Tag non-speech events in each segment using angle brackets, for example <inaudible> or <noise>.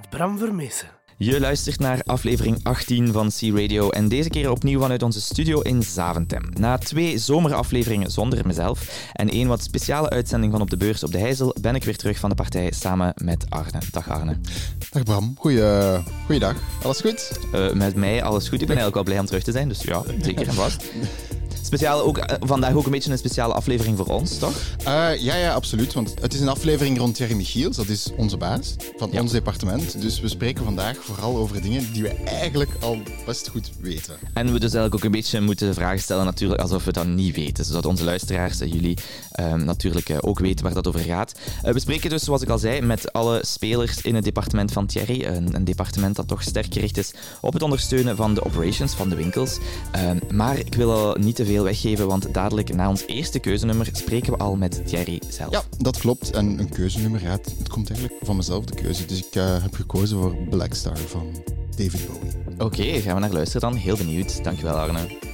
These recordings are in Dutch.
met Bram Vermeesen. Je luistert naar aflevering 18 van C-Radio en deze keer opnieuw vanuit onze studio in Zaventem. Na twee zomerafleveringen zonder mezelf en één wat speciale uitzending van Op de Beurs op de Heizel ben ik weer terug van de partij samen met Arne. Dag Arne. Dag Bram, Goeie, goeiedag. Alles goed? Uh, met mij alles goed. Ik ben eigenlijk wel blij om terug te zijn, dus ja, zeker en vast. Speciaal ook, uh, vandaag ook een beetje een speciale aflevering voor ons, toch? Uh, ja, ja, absoluut. Want het is een aflevering rond Thierry Michiels. Dat is onze baas van ons departement. Dus we spreken vandaag vooral over dingen die we eigenlijk al best goed weten. En we dus eigenlijk ook een beetje moeten vragen stellen natuurlijk alsof we dat niet weten. Zodat onze luisteraars en jullie uh, natuurlijk uh, ook weten waar dat over gaat. we spreken dus, zoals ik al zei, met alle spelers in het departement van Thierry. Een, een departement dat toch sterk gericht is op het ondersteunen van de operations, van de winkels. Ehm, maar ik wil al niet te veel weggeven, want dadelijk na ons eerste keuzenummer spreken we al met Thierry zelf. Ja, dat klopt. En een keuzenummer, ja, het, komt eigenlijk van mezelf, de keuze. Dus ik uh, heb gekozen voor Black Star van David Bowie. Oké, okay, gaan we naar luisteren dan. Heel benieuwd. Dankjewel, Arne.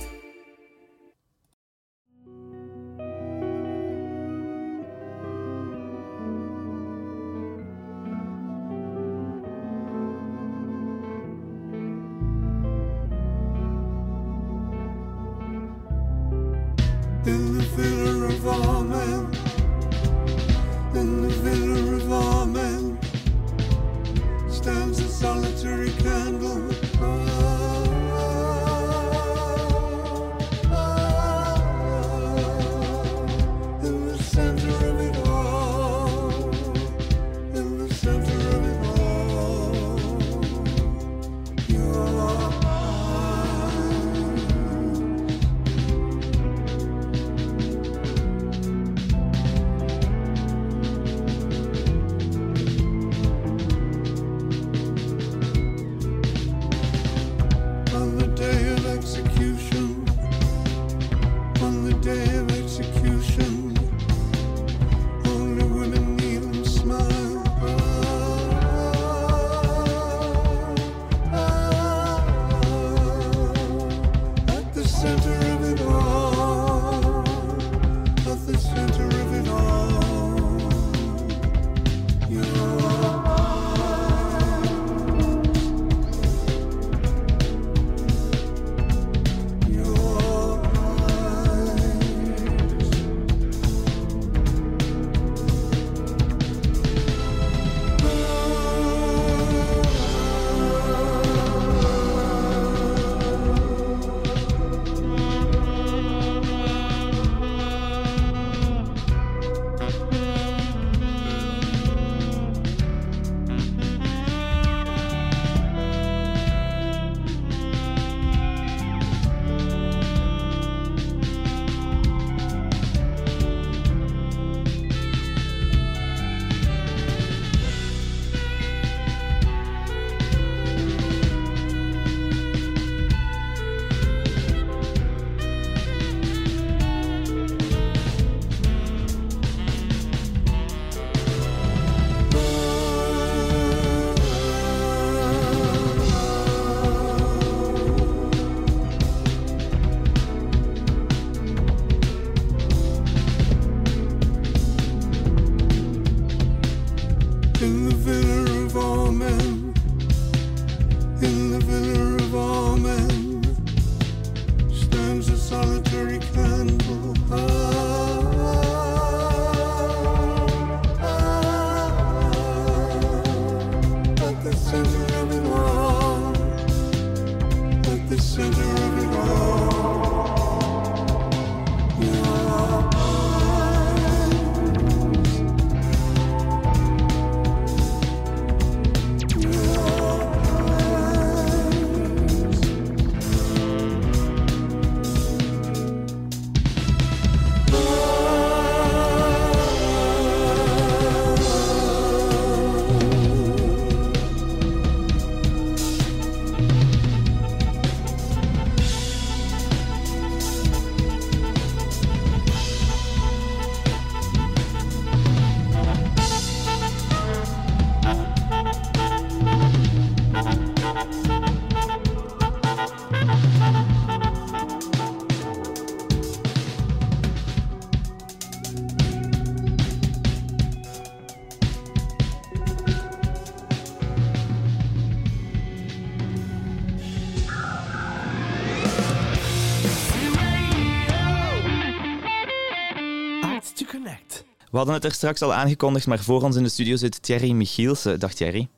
We hadden het er straks al aangekondigd, maar voor ons in de studio zit Thierry Michielsen. Dag Thierry.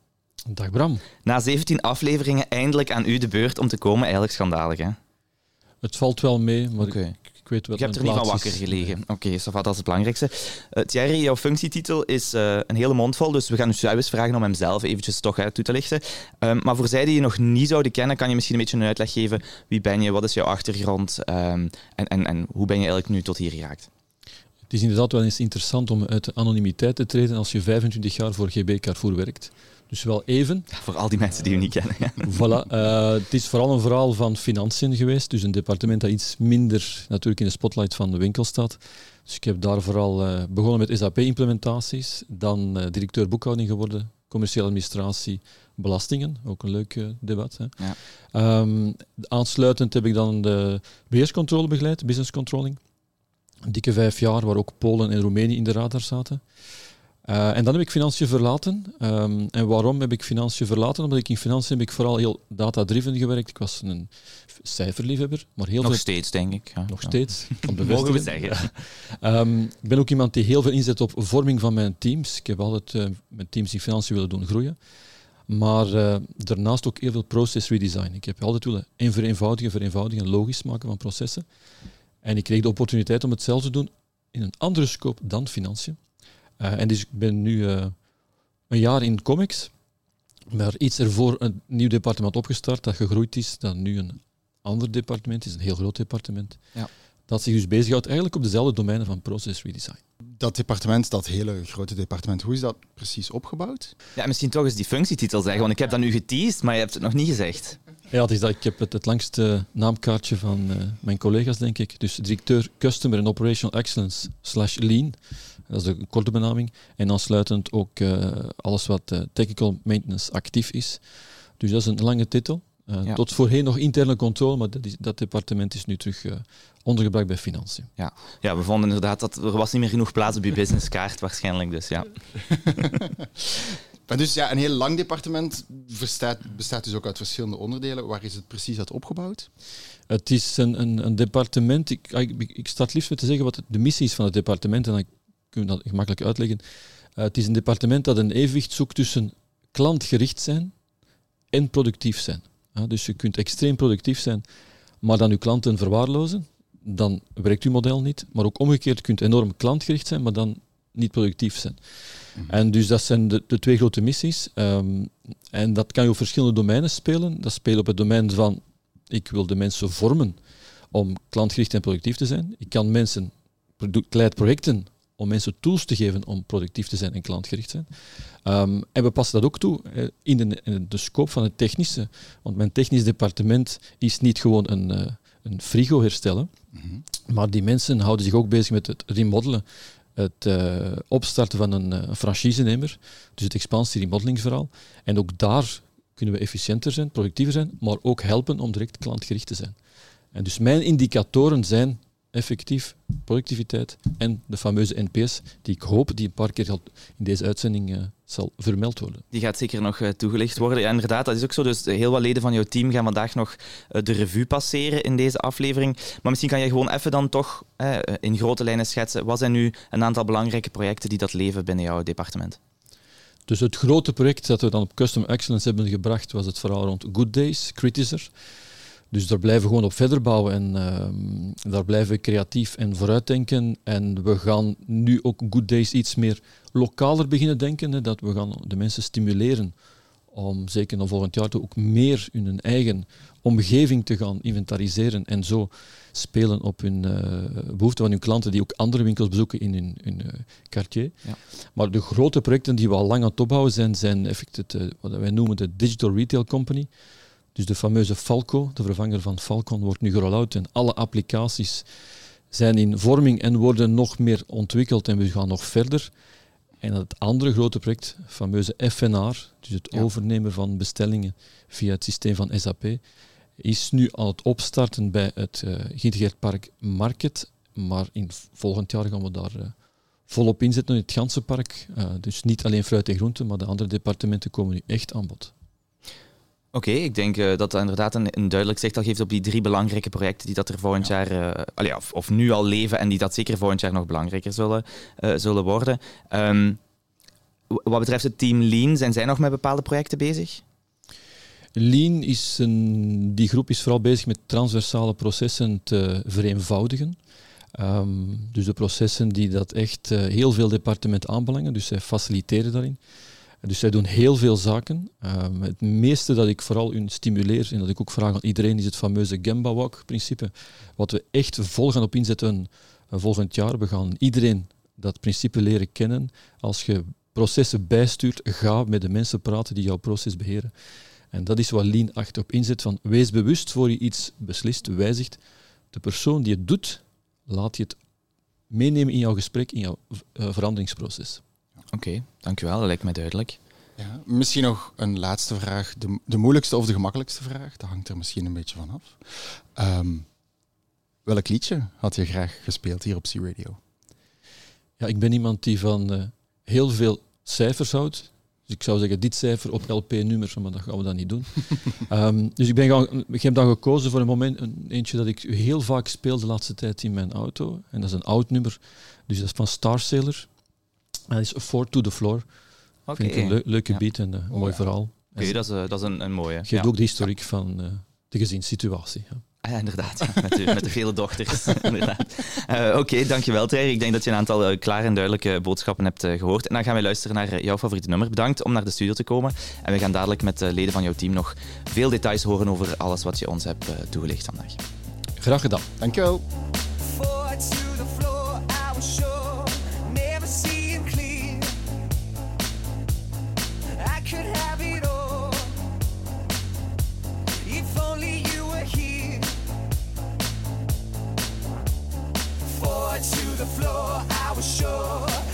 Dag Bram. Na 17 afleveringen eindelijk aan u de beurt om te komen. Eigenlijk schandalig, hè? Het valt wel mee, maar ik, ik weet wat Je hebt er niet van wakker is. gelegen. Oké, okay, dat is het belangrijkste. Eh, Thierry, jouw functietitel is eh, een hele mond vol, dus we gaan u eens vragen om hem zelf eventjes toch hè, toe te lichten. Ehm, maar voor zij die je nog niet zouden kennen, kan je misschien een beetje een uitleg geven. Wie ben je, wat is jouw achtergrond ehm, en, en, en hoe ben je eigenlijk nu tot hier geraakt? Het is inderdaad wel eens interessant om uit de anonimiteit te treden als je 25 jaar voor GB Carrefour werkt. Dus wel even. Voor al die mensen die u niet kennen. voilà. Eh, het is vooral een verhaal van financiën geweest. Dus een departement dat iets minder natuurlijk in de spotlight van de winkel staat. Dus ik heb daar vooral eh, begonnen met SAP-implementaties. Dan eh, directeur boekhouding geworden. Commerciële administratie, belastingen. Ook een leuk debat. Hè. Ja. Ehm, aansluitend heb ik dan de beheerscontrole begeleid, business controlling. Een dikke vijf jaar, waar ook Polen en Roemenië in de radar zaten. Eh, en dan heb ik financiën verlaten. Ehm, en waarom heb ik financiën verlaten? Omdat ik in financiën heb ik vooral heel data-driven gewerkt. Ik was een cijferliefhebber, maar heel Nog veel... steeds, denk ik. Ja. Nog Ja. steeds. <laughs> Kan Mogen we zeggen. <laughs> Ehm, ik ben ook iemand die heel veel inzet op vorming van mijn teams. Ik heb altijd eh, mijn teams in financiën willen doen groeien. Maar eh, daarnaast ook heel veel process redesign. Ik heb altijd willen en vereenvoudigen, vereenvoudigen en logisch maken van processen. En ik kreeg de opportuniteit om hetzelfde te doen in een andere scope dan financiën. Eh, en dus ik ben nu eh, een jaar in comics, maar iets ervoor een nieuw departement opgestart dat gegroeid is, dat nu een ander departement is, een heel groot departement. Ja. Dat zich dus bezighoudt eigenlijk op dezelfde domeinen van process redesign. Dat departement, dat hele grote departement, hoe is dat precies opgebouwd? Ja, misschien toch eens die functietitel zeggen, want ik heb dat nu geteased, maar je hebt het nog niet gezegd. Ja, het is dat, ik heb het, het langste naamkaartje van eh, mijn collega's, denk ik. Dus directeur Customer and Operational Excellence slash Lean. Dat is de korte benaming. En aansluitend ook eh, alles wat eh, technical maintenance actief is. Dus dat is een lange titel. Eh, Ja. Tot voorheen nog interne controle, maar dat, is, dat departement is nu terug eh, ondergebracht bij financiën. Ja, we vonden inderdaad dat er was niet meer genoeg plaats op je businesskaart waarschijnlijk, dus ja. <laughs> Dus ja, een heel lang departement bestaat, bestaat dus ook uit verschillende onderdelen. Waar is het precies uit opgebouwd? Het is een, een, een departement. Ik, ik, ik het liefst met te zeggen wat de missie is van het departement en dan kunnen we dat gemakkelijk uitleggen. Eh, het is een departement dat een evenwicht zoekt tussen klantgericht zijn en productief zijn. Ja, dus je kunt extreem productief zijn, maar dan je klanten verwaarlozen, dan werkt uw model niet. Maar ook omgekeerd, je kunt enorm klantgericht zijn, maar dan niet productief zijn. En dus dat zijn de, de twee grote missies. Ehm, en dat kan je op verschillende domeinen spelen. Dat speelt op het domein van ik wil de mensen vormen om klantgericht en productief te zijn. Ik kan mensen, leid projecten om mensen tools te geven om productief te zijn en klantgericht te zijn. Ehm, en we passen dat ook toe in de, in de scope van het technische. Want mijn technisch departement is niet gewoon een, eh, een frigo herstellen, maar die mensen houden zich ook bezig met het remodelen, het eh, opstarten van een uh, franchisenemer, dus het expansie-remodelingsverhaal. En ook daar kunnen we efficiënter zijn, productiever zijn, maar ook helpen om direct klantgericht te zijn. En dus mijn indicatoren zijn effectief productiviteit en de fameuze NPS, die ik hoop die een paar keer in deze uitzending eh, zal vermeld worden. Die gaat zeker nog eh, toegelicht worden. Ja, inderdaad, dat is ook zo. Dus eh, heel wat leden van jouw team gaan vandaag nog de revue passeren in deze aflevering. Maar misschien kan je gewoon even dan toch in grote lijnen schetsen. Wat zijn nu een aantal belangrijke projecten die dat leven binnen jouw departement? Dus het grote project dat we dan op Custom Excellence hebben gebracht, was het verhaal rond Good Days, Critizer. Dus daar blijven we gewoon op verder bouwen en ehm, daar blijven we creatief en vooruitdenken. En we gaan nu ook Good Days iets meer lokaler beginnen denken. Hè, dat we gaan de mensen stimuleren om zeker dan volgend jaar ook meer in hun eigen omgeving te gaan inventariseren en zo spelen op hun uh, behoeften van hun klanten die ook andere winkels bezoeken in hun, hun uh, quartier. Ja. Maar de grote projecten die we al lang aan het opbouwen zijn, zijn effect het, uh, wat wij noemen de Digital Retail Company. Dus de fameuze Falco, de vervanger van Falcon, wordt nu gerold en alle applicaties zijn in vorming en worden nog meer ontwikkeld en we gaan nog verder. En het andere grote project, fameuze FNR, dus het ja. overnemen van bestellingen via het systeem van SAP, is nu aan het opstarten bij het uh, geïntegreerd park Market. Maar in volgend jaar gaan we daar uh, volop inzetten in het ganse park. Uh, dus niet alleen fruit en groenten, maar de andere departementen komen nu echt aan bod. Oké, ik denk eh, dat dat inderdaad een, een duidelijk zicht al geeft op die drie belangrijke projecten die dat er volgend jaar, eh, allee, of, of nu al leven en die dat zeker volgend jaar nog belangrijker zullen, eh, zullen worden. Ehm, wat betreft het team Lean, zijn zij nog met bepaalde projecten bezig? Lean is een, die groep is vooral bezig met transversale processen te vereenvoudigen. Ehm, dus de processen die dat echt heel veel departementen aanbelangen, dus zij faciliteren daarin. Dus zij doen heel veel zaken. Ehm, het meeste dat ik vooral hun stimuleer en dat ik ook vraag aan iedereen is het fameuze Gemba Walk-principe. Wat we echt vol gaan op inzetten eh, volgend jaar. We gaan iedereen dat principe leren kennen. Als je processen bijstuurt, ga met de mensen praten die jouw proces beheren. En dat is wat Lean 8 op inzet van wees bewust voor je iets beslist, wijzigt. De persoon die het doet, laat je het meenemen in jouw gesprek, in jouw eh, veranderingsproces. Oké, dankjewel, dat lijkt mij duidelijk. Ja, misschien nog een laatste vraag. De, de moeilijkste of de gemakkelijkste vraag, dat hangt er misschien een beetje van af. Ehm, welk liedje had je graag gespeeld hier op C-Radio? Ja, ik ben iemand die van eh, heel veel cijfers houdt. Dus ik zou zeggen, dit cijfer op LP-nummers, maar dat gaan we dan niet doen. <laughs> Ehm, dus ik, ben gaan, ik heb dan gekozen voor een moment, een, eentje dat ik heel vaak speel de laatste tijd in mijn auto. En dat is een oud nummer. Dus dat is van Star Sailor. Dat is Four to the Floor. Oké, Vind ik een leu- leuke Ja. beat en eh, een mooi ja. verhaal. Oké, dat is, eh, dat is een, een mooie. geeft Ja. ook de historiek van eh, de gezinssituatie. Ja. Ah, ja, inderdaad. Ja, <laughs> met, de, met de vele dochters. <laughs> inderdaad. Eh, Oké, dankjewel Thierry. Ik denk dat je een aantal eh, klare en duidelijke boodschappen hebt eh, gehoord. En dan gaan wij luisteren naar eh, jouw favoriete nummer. Bedankt om naar de studio te komen. En we gaan dadelijk met de leden van jouw team nog veel details horen over alles wat je ons hebt eh, toegelicht vandaag. Graag gedaan. Dankjewel. The floor, I was sure,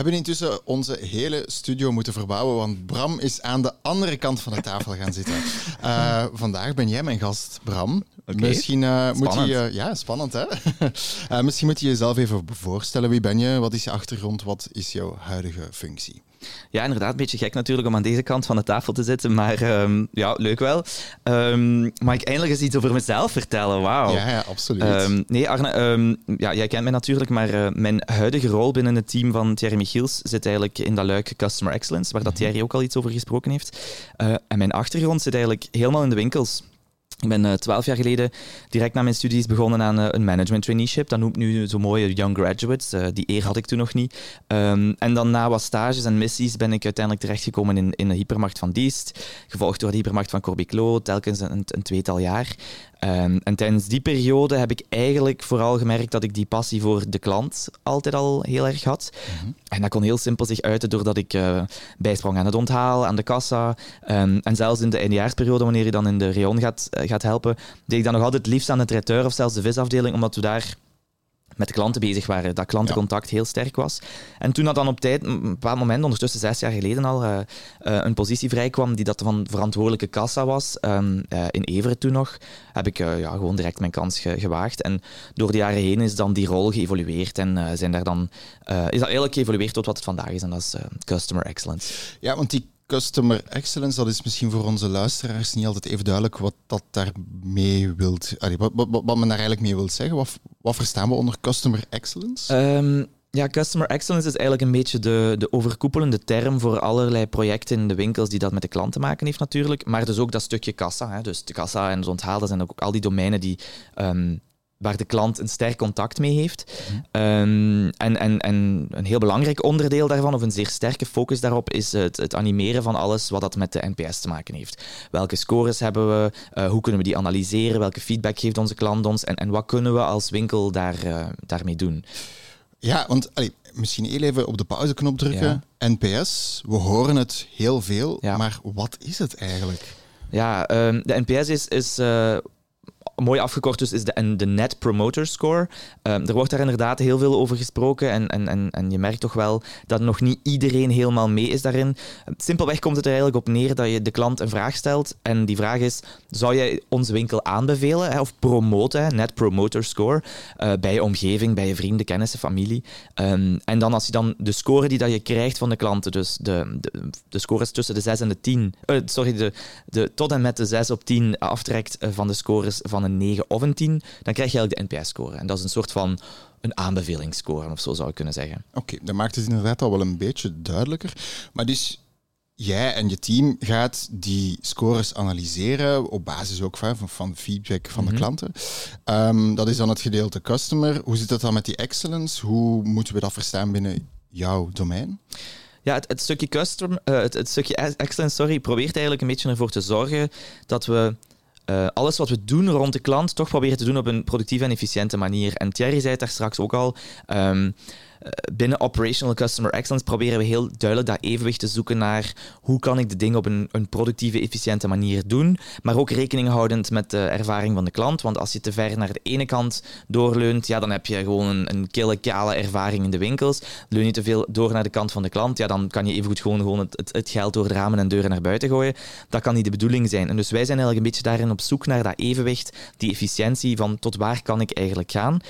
hebben intussen onze hele studio moeten verbouwen, want Bram is aan de andere kant van de tafel gaan zitten. <laughs> Eh, vandaag ben jij mijn gast, Bram. Misschien eh, moet je- ja, spannend hè? <laughs> Eh, misschien moet je jezelf even voorstellen. Wie ben je? Wat is je achtergrond? Wat is jouw huidige functie? Ja, inderdaad, een beetje gek natuurlijk om aan deze kant van de tafel te zitten, maar ehm, ja, leuk wel. Ehm, mag ik eindelijk eens iets over mezelf vertellen? Wauw. Ja, ja, absoluut. Ehm, nee, Arne, ja, jij kent mij natuurlijk, maar eh, mijn huidige rol binnen het team van Thierry Michiels zit eigenlijk in dat luik Customer Excellence, waar dat Thierry ook al iets over gesproken heeft. Eh, en mijn achtergrond zit eigenlijk helemaal in de winkels. Ik ben eh, twaalf jaar geleden direct na mijn studies begonnen aan eh, een management traineeship. Dat noemt nu zo mooie young graduates. Eh, die eer had ik toen nog niet. Ehm, en dan na wat stages en missies ben ik uiteindelijk terechtgekomen in, in de hypermarkt van Diest. Gevolgd door de hypermarkt van Corby Clos, telkens een, een tweetal jaar. Ehm, en tijdens die periode heb ik eigenlijk vooral gemerkt dat ik die passie voor de klant altijd al heel erg had. En dat kon heel simpel zich uiten doordat ik eh, bijsprong aan het onthaal, aan de kassa. Ehm, en zelfs in de eindejaarsperiode, wanneer je dan in de rayon gaat, eh, gaat helpen, deed ik dan nog altijd het liefst aan de traiteur of zelfs de visafdeling, omdat we daar met de klanten bezig waren, dat klantencontact heel sterk was. En toen dat dan op tijd, een bepaald moment, ondertussen zes jaar geleden al, eh, eh, een positie vrijkwam die dat van verantwoordelijke kassa was, ehm, eh, in Everen toen nog, heb ik ja, gewoon direct mijn kans ge- gewaagd. En door de jaren heen is dan die rol geëvolueerd en zijn daar dan, is dat eigenlijk geëvolueerd tot wat het vandaag is, en dat is Customer Excellence. Ja, want die customer excellence, dat is misschien voor onze luisteraars niet altijd even duidelijk wat dat daarmee wilt, allee, wat, wat, wat men daar eigenlijk mee wil zeggen. Wat, wat verstaan we onder customer excellence? Ehm, ja, Customer Excellence is eigenlijk een beetje de, de overkoepelende term voor allerlei projecten in de winkels die dat met de klant te maken heeft natuurlijk. Maar dus ook dat stukje kassa. Hè. Dus de kassa en het onthaal, dat zijn ook al die domeinen die, ehm, waar de klant een sterk contact mee heeft. Ehm, en, en, en een heel belangrijk onderdeel daarvan, of een zeer sterke focus daarop, is het, het animeren van alles wat dat met de NPS te maken heeft. Welke scores hebben we? Eh, hoe kunnen we die analyseren? Welke feedback geeft onze klant ons? En, en wat kunnen we als winkel daar, eh, daarmee doen? Ja, want allee, misschien heel even op de pauzeknop drukken. NPS, we horen het heel veel, Ja. maar wat is het eigenlijk? Ja, ehm, de NPS is, is eh, mooi afgekort, dus is de, en de Net Promoter Score. Ehm, er wordt daar inderdaad heel veel over gesproken en, en, en, en je merkt toch wel dat nog niet iedereen helemaal mee is daarin. Simpelweg komt het er eigenlijk op neer dat je de klant een vraag stelt en die vraag is, zou jij onze winkel aanbevelen of promoten, Net Promoter Score, eh, bij je omgeving, bij je vrienden, kennissen, familie. Ehm, en dan als je dan de score die dat je krijgt van de klanten, dus de, de, de scores tussen de 6 en de 10, eh, sorry, de, de tot en met de 6 op 10 aftrekt eh, van de scores van een 9 of een 10, dan krijg je eigenlijk de NPS-score. En dat is een soort van een aanbevelingsscore, of zo zou ik kunnen zeggen. Oké, dat maakt het inderdaad al wel een beetje duidelijker. Maar dus jij en je team gaat die scores analyseren op basis ook van, van feedback van de klanten. Ehm, dat is dan het gedeelte customer. Hoe zit het dan met die excellence? Hoe moeten we dat verstaan binnen jouw domein? Ja, het, het stukje custom, eh, het, het stukje excellence, sorry, probeert eigenlijk een beetje ervoor te zorgen dat we eh, alles wat we doen rond de klant toch proberen te doen op een productieve en efficiënte manier. En Thierry zei het daar straks ook al. ehm, eh, binnen Operational Customer Excellence proberen we heel duidelijk dat evenwicht te zoeken naar hoe kan ik de dingen op een, een productieve, efficiënte manier doen, maar ook rekening houdend met de ervaring van de klant. Want als je te ver naar de ene kant doorleunt, ja, dan heb je gewoon een, een kille, kale ervaring in de winkels. Leun je te veel door naar de kant van de klant, ja, dan kan je evengoed gewoon, gewoon het, het, het geld door de ramen en deuren naar buiten gooien. Dat kan niet de bedoeling zijn. En dus wij zijn eigenlijk een beetje daarin op zoek naar dat evenwicht, die efficiëntie van tot waar kan ik eigenlijk gaan.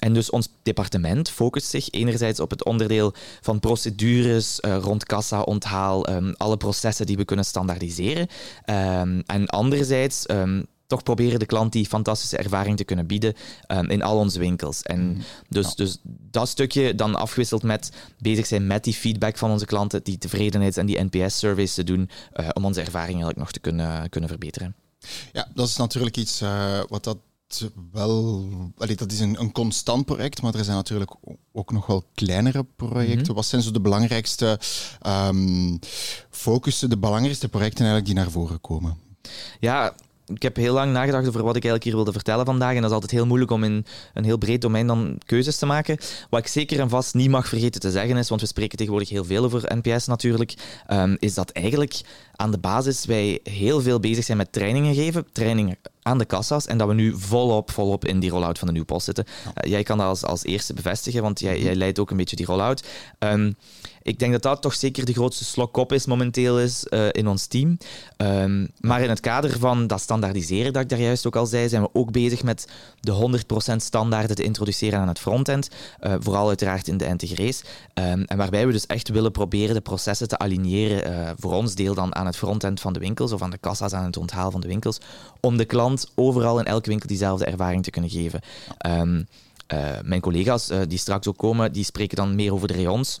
En dus ons departement focust zich enerzijds op het onderdeel van procedures eh, rond kassa, onthaal, ehm, alle processen die we kunnen standaardiseren. Ehm, en anderzijds ehm, toch proberen de klant die fantastische ervaring te kunnen bieden in al onze winkels. En dus, dus dat stukje dan afgewisseld met bezig zijn met die feedback van onze klanten, die tevredenheids- en die NPS-surveys te doen, eh, om onze ervaring eigenlijk nog te kunnen, kunnen verbeteren. Ja, dat is natuurlijk iets eh, wat dat wel... Allee, dat is een, een constant project, maar er zijn natuurlijk ook nog wel kleinere projecten. Wat zijn zo de belangrijkste ehm, focussen, de belangrijkste projecten eigenlijk die naar voren komen? Ja, ik heb heel lang nagedacht over wat ik eigenlijk hier wilde vertellen vandaag. En dat is altijd heel moeilijk om in een heel breed domein dan keuzes te maken. Wat ik zeker en vast niet mag vergeten te zeggen is, want we spreken tegenwoordig heel veel over NPS natuurlijk, ehm, is dat eigenlijk aan de basis wij heel veel bezig zijn met trainingen geven. Trainingen aan de kassa's en dat we nu volop, volop in die rollout van de nieuwe post zitten. Eh, jij kan dat als, als eerste bevestigen, want jij, jij leidt ook een beetje die rollout. Ehm, ik denk dat dat toch zeker de grootste slok op is momenteel is, eh, in ons team. Ehm, maar in het kader van dat standaardiseren dat ik daar juist ook al zei, zijn we ook bezig met de 100% standaarden te introduceren aan het frontend. Eh, vooral uiteraard in de integrace. Ehm, en waarbij we dus echt willen proberen de processen te aligneren eh, voor ons deel dan aan het frontend van de winkels of aan de kassa's, aan het onthaal van de winkels, om de klant overal in elke winkel diezelfde ervaring te kunnen geven. Ehm, eh, mijn collega's die straks ook komen, die spreken dan meer over de rayons.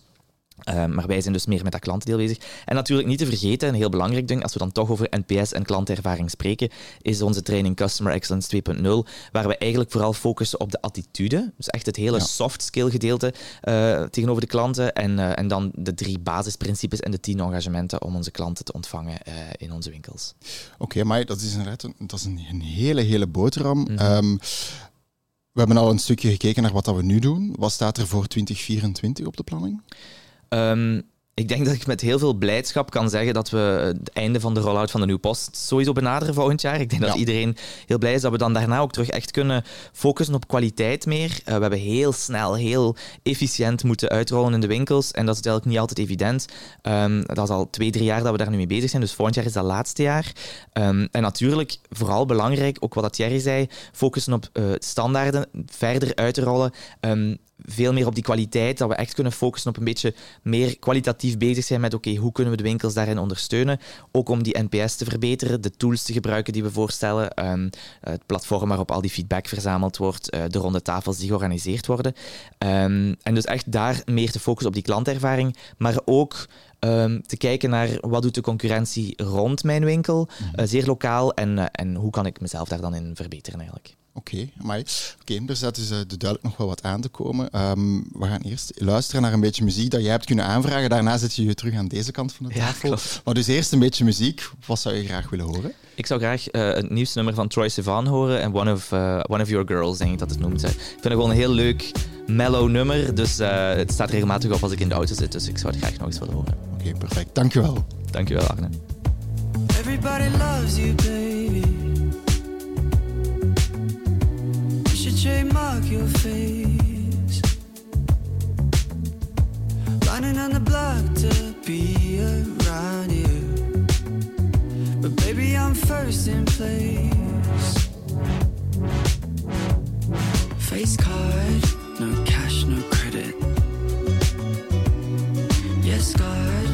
Uh, maar wij zijn dus meer met dat klantendeel bezig. En natuurlijk niet te vergeten, een heel belangrijk ding, als we dan toch over NPS en klantervaring spreken, is onze training Customer Excellence 2.0, waar we eigenlijk vooral focussen op de attitude. Dus echt het hele Ja. soft skill gedeelte eh, tegenover de klanten. En, eh, en dan de drie basisprincipes en de tien engagementen om onze klanten te ontvangen eh, in onze winkels. Oké, maar dat is inderdaad een, dat is een, een hele, hele boterham. Ehm, we hebben al een stukje gekeken naar wat dat we nu doen. Wat staat er voor 2024 op de planning? Ehm, ik denk dat ik met heel veel blijdschap kan zeggen dat we het einde van de rollout van de nieuwe post sowieso benaderen volgend jaar. Ik denk dat iedereen heel blij is dat we dan daarna ook terug echt kunnen focussen op kwaliteit meer. Eh, we hebben heel snel, heel efficiënt moeten uitrollen in de winkels en dat is eigenlijk niet altijd evident. Ehm, dat is al twee, drie jaar dat we daar nu mee bezig zijn, dus volgend jaar is dat laatste jaar. Ehm, en natuurlijk, vooral belangrijk, ook wat Thierry zei, focussen op eh, standaarden, verder uit te rollen. Veel meer op die kwaliteit, dat we echt kunnen focussen op een beetje meer kwalitatief bezig zijn met oké, hoe kunnen we de winkels daarin ondersteunen? Ook om die NPS te verbeteren, de tools te gebruiken die we voorstellen, ehm, het platform waarop al die feedback verzameld wordt, eh, de ronde tafels die georganiseerd worden. Ehm, en dus echt daar meer te focussen op die klantervaring, maar ook ehm, te kijken naar wat doet de concurrentie rond mijn winkel, eh, zeer lokaal, en, eh, en hoe kan ik mezelf daar dan in verbeteren eigenlijk. Oké, maar oké, er staat dus eh, duidelijk nog wel wat aan te komen. Ehm, we gaan eerst luisteren naar een beetje muziek dat jij hebt kunnen aanvragen. Daarna zit je weer terug aan deze kant van de Ja, tafel. klopt. maar dus eerst een beetje muziek. Wat zou je graag willen horen? Ik zou graag eh, het nieuwste nummer van Troy Sivan horen en One of, eh, One of Your Girls, denk ik dat het noemt. Ik vind het gewoon een heel leuk, mellow nummer, dus eh, het staat regelmatig op als ik in de auto zit, dus ik zou het graag nog eens willen horen. Oké, perfect. Dankjewel. Dankjewel, Arne. Everybody loves you, baby. You should trademark your face. Running on the block to be around you. But baby, I'm first in place. Face card, no cash, no credit. Yes, God,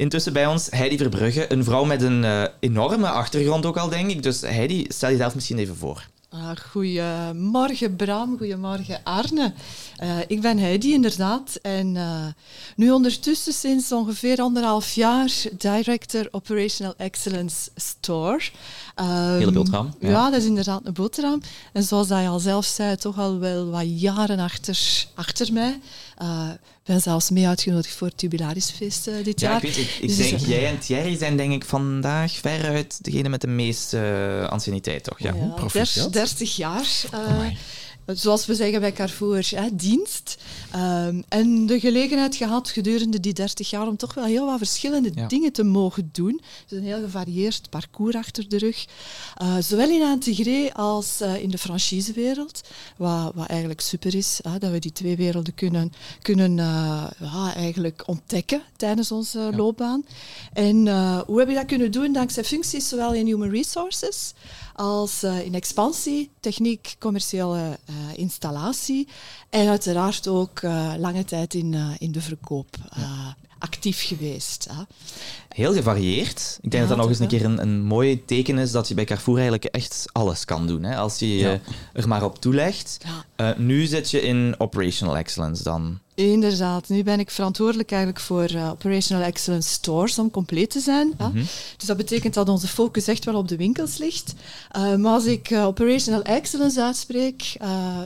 Intussen bij ons Heidi Verbrugge, een vrouw met een eh, enorme achtergrond ook al, denk ik. Dus Heidi, stel jezelf misschien even voor. Ah, goedemorgen Bram, goedemorgen Arne. Eh, ik ben Heidi inderdaad en eh, nu ondertussen sinds ongeveer anderhalf jaar Director Operational Excellence Store. Ehm, Hele boterham, ja. Ja. dat is inderdaad een boterham. En zoals dat je al zelf zei, toch al wel wat jaren achter, achter mij. Eh, Ik ben zelfs mee uitgenodigd voor het Tubularisfeest eh, dit Ja, jaar. ik weet, ik, ik Dus, denk, eh, jij en Thierry zijn denk ik vandaag veruit degene met de meeste uh, anciëniteit, toch? Ja. Ja, proficiat. 30 jaar. eh, zoals we zeggen bij Carrefour, hè, dienst. Ehm, en de gelegenheid gehad gedurende die 30 jaar om toch wel heel wat verschillende Ja. dingen te mogen doen. Dus een heel gevarieerd parcours achter de rug. Eh, zowel in Antigré als eh, in de franchisewereld. Wat, wat eigenlijk super is, hè, dat we die twee werelden kunnen, kunnen eh, ja, eigenlijk ontdekken tijdens onze loopbaan. En hoe heb je dat kunnen doen? Dankzij functies zowel in human resources als eh, in expansie, techniek, commerciële eh, installatie en uiteraard ook eh, lange tijd in, in de verkoop actief geweest. Hè. Heel gevarieerd. Ik denk Ja, dat dat nog eens een keer een, een mooi teken is dat je bij Carrefour eigenlijk echt alles kan doen. Hè? Als je je er maar op toelegt. Nu zit je in operational excellence dan. Inderdaad, nu ben ik verantwoordelijk eigenlijk voor eh, Operational Excellence Stores om compleet te zijn. hè. Dus dat betekent dat onze focus echt wel op de winkels ligt. Eh, maar als ik eh, Operational Excellence uitspreek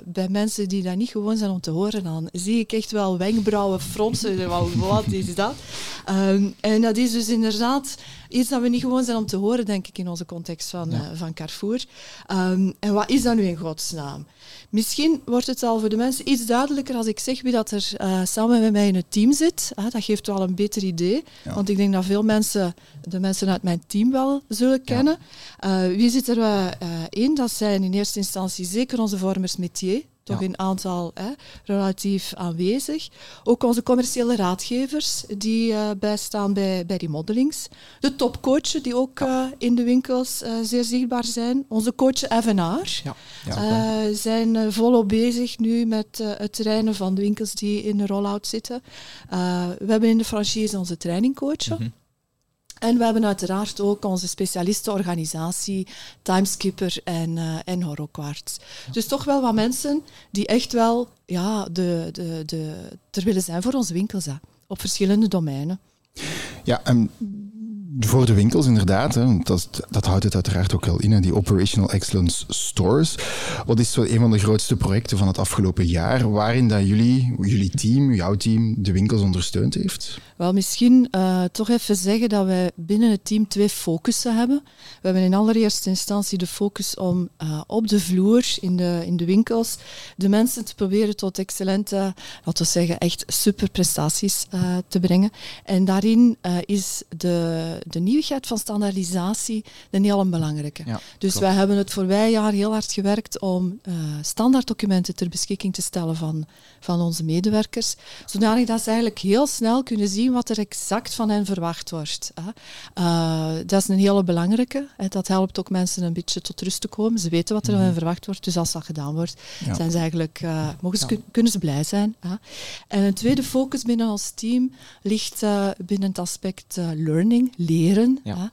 bij mensen die dat niet gewoon zijn om te horen, dan zie ik echt wel wenkbrauwen fronsen. <laughs> Wat is dat? Ehm, en dat is dus inderdaad iets dat we niet gewoon zijn om te horen, denk ik, in onze context van, van Carrefour. Ehm, en wat is dat nu in godsnaam? Misschien wordt het al voor de mensen iets duidelijker als ik zeg wie dat er eh, samen met mij in het team zit. Ah, dat geeft wel een beter idee, Ja. want ik denk dat veel mensen de mensen uit mijn team wel zullen kennen. Eh, wie zit er eh, in? Dat zijn in eerste instantie zeker onze vormers métier, toch Ja. in aantal hè, relatief aanwezig. Ook onze commerciële raadgevers die eh, bijstaan bij, bij die modelings. De topcoachen die ook eh, in de winkels eh, zeer zichtbaar zijn. Onze coach Evenaar. Ja. Zijn volop bezig nu met het trainen van de winkels die in de rollout zitten. We hebben in de franchise onze trainingcoach. Mhm. En we hebben uiteraard ook onze specialistenorganisatie, Timeskipper en, eh en. Dus toch wel wat mensen die echt wel ja, de, de, de, er willen zijn voor onze winkels, hè, op verschillende domeinen. Ja, en voor de winkels inderdaad, hè, dat, dat houdt het uiteraard ook wel in, die Operational Excellence Stores. Wat is zo een van de grootste projecten van het afgelopen jaar, waarin dat jullie, jullie team, jouw team, de winkels ondersteund heeft? Wel, misschien eh, toch even zeggen dat wij binnen het team twee focussen hebben. We hebben in allereerste instantie de focus om eh, op de vloer, in de, in de winkels, de mensen te proberen tot excellente, laten we zeggen, echt super prestaties eh, te brengen. En daarin is de, de nieuwigheid van standaardisatie een heel belangrijke. Ja, dus klopt. wij hebben het voorbije jaar heel hard gewerkt om eh standaarddocumenten ter beschikking te stellen van, van onze medewerkers, zodanig dat ze eigenlijk heel snel kunnen zien wat er exact van hen verwacht wordt. Hè. Eh, dat is een hele belangrijke. Hè. Dat helpt ook mensen een beetje tot rust te komen. Ze weten wat er van hen verwacht wordt, dus als dat gedaan wordt, Ja. zijn ze eigenlijk, eh, mogen ze, kun- kunnen ze blij zijn. Hè. En een tweede focus binnen ons team ligt binnen het aspect learning, leren. Ja. Hè.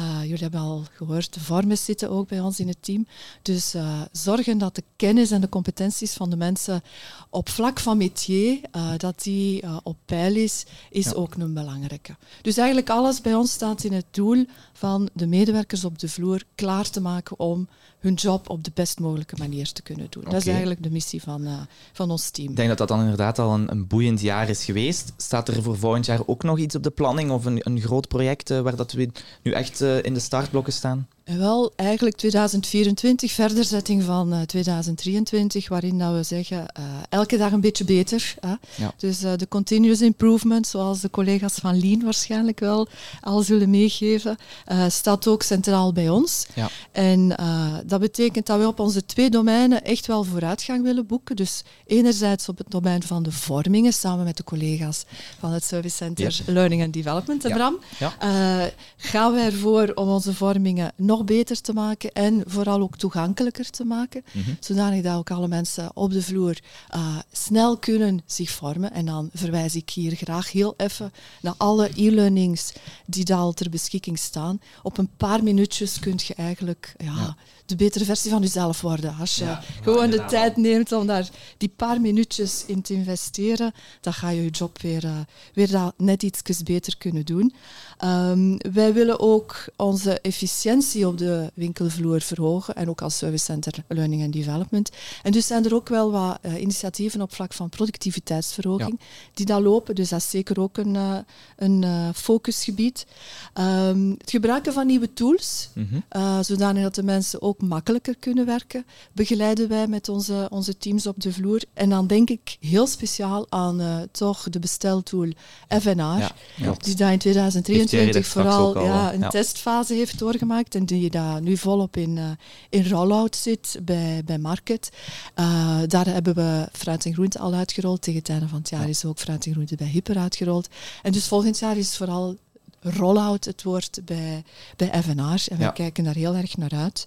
Eh, jullie hebben al gehoord, de vormers zitten ook bij ons in het team. Dus eh, zorgen dat de kennis en de competenties van de mensen op vlak van métier, eh, dat die op peil is, is ook een belangrijke. Dus eigenlijk alles bij ons staat in het doel van de medewerkers op de vloer klaar te maken om hun job op de best mogelijke manier te kunnen doen. Dat is eigenlijk de missie van, eh, van ons team. Ik denk dat dat dan inderdaad al een, een boeiend jaar is geweest. Staat er voor volgend jaar ook nog iets op de planning of een, een groot project eh, waar dat we nu echt eh, in de startblokken staan? Wel, eigenlijk 2024, verderzetting van eh, 2023, waarin dat we zeggen, eh, elke dag een beetje beter. Hè? Ja. Dus eh, de continuous improvement, zoals de collega's van Lean waarschijnlijk wel al zullen meegeven, eh, staat ook centraal bij ons. Ja. En eh, dat betekent dat we op onze twee domeinen echt wel vooruitgang willen boeken. Dus enerzijds op het domein van de vormingen, samen met de collega's van het Service Center Learning and Development, hè, Ja. Bram. Eh, gaan we ervoor om onze vormingen nog nog beter te maken en vooral ook toegankelijker te maken. Zodanig dat ook alle mensen op de vloer eh, snel kunnen zich vormen. En dan verwijs ik hier graag heel even naar alle e-learnings die daar al ter beschikking staan. Op een paar minuutjes kun je eigenlijk ja, de betere versie van jezelf worden. Als je gewoon de tijd neemt om daar die paar minuutjes in te investeren, dan ga je je job weer, eh, weer dat net iets beter kunnen doen. Ehm, wij willen ook onze efficiëntie op de winkelvloer verhogen en ook als Service Center Learning and Development. En dus zijn er ook wel wat eh, initiatieven op vlak van productiviteitsverhoging die daar lopen. Dus dat is zeker ook een, eh, een eh, focusgebied. Ehm, het gebruiken van nieuwe tools, eh, zodanig dat de mensen ook makkelijker kunnen werken, begeleiden wij met onze, onze teams op de vloer. En dan denk ik heel speciaal aan toch de besteltool FNR, Ja, die daar in Heeft Thierry 2023 daar straks vooral al, ja, een testfase heeft doorgemaakt en die daar nu volop in, eh, in rollout zit bij, bij Market. Eh, daar hebben we fruit en groente al uitgerold. Tegen het einde van het jaar is ook fruit en groente bij Hyper uitgerold. En dus volgend jaar is vooral rollout het woord bij, bij FNR. En we Ja. kijken daar heel erg naar uit.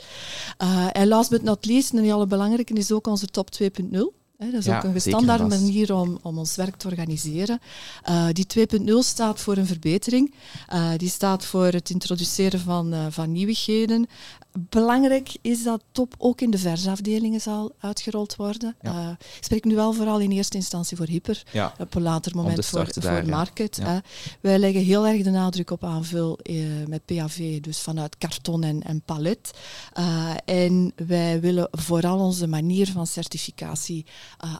Eh, en last but not least, een hele belangrijke, is ook onze top 2.0. Dat is Ja, ook een standaard manier om, om ons werk te organiseren. Eh, die 2.0 staat voor een verbetering. Eh, die staat voor het introduceren van, eh, van nieuwigheden. Belangrijk is dat top ook in de versafdelingen zal uitgerold worden. Ja. Eh, ik spreek nu wel vooral in eerste instantie voor Hyper. Ja. Op een later te moment voor, voor. Market. Ja. Wij leggen heel erg de nadruk op aanvul eh, met PAV, dus vanuit karton en, en palet. Eh, en wij willen vooral onze manier van certificatie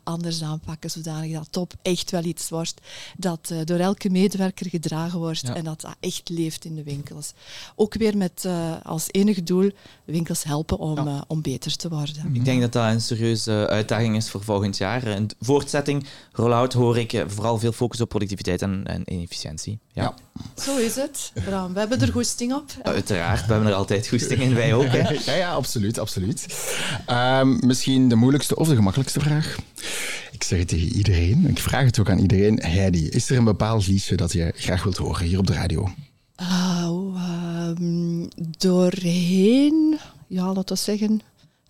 anders aanpakken, zodanig dat top echt wel iets wordt dat door elke medewerker gedragen wordt en dat dat echt leeft in de winkels. Ook weer met als enig doel winkels helpen om, Ja. eh, om beter te worden. Ik denk dat dat een serieuze uitdaging is voor volgend jaar. Een voortzetting, rollout hoor ik eh, vooral veel focus op productiviteit en, en efficiëntie. Ja. Ja. Zo is het. Bram. We hebben er goesting op. Uiteraard, we hebben er altijd goesting in, wij ook. Hè. <laughs> Ja, ja, absoluut, absoluut. Ehm, misschien de moeilijkste of de gemakkelijkste vraag. Ik zeg het tegen iedereen, ik vraag het ook aan iedereen. Heidi, is er een bepaald liedje dat je graag wilt horen hier op de radio? Ah, ehm, doorheen, ja, laten we zeggen,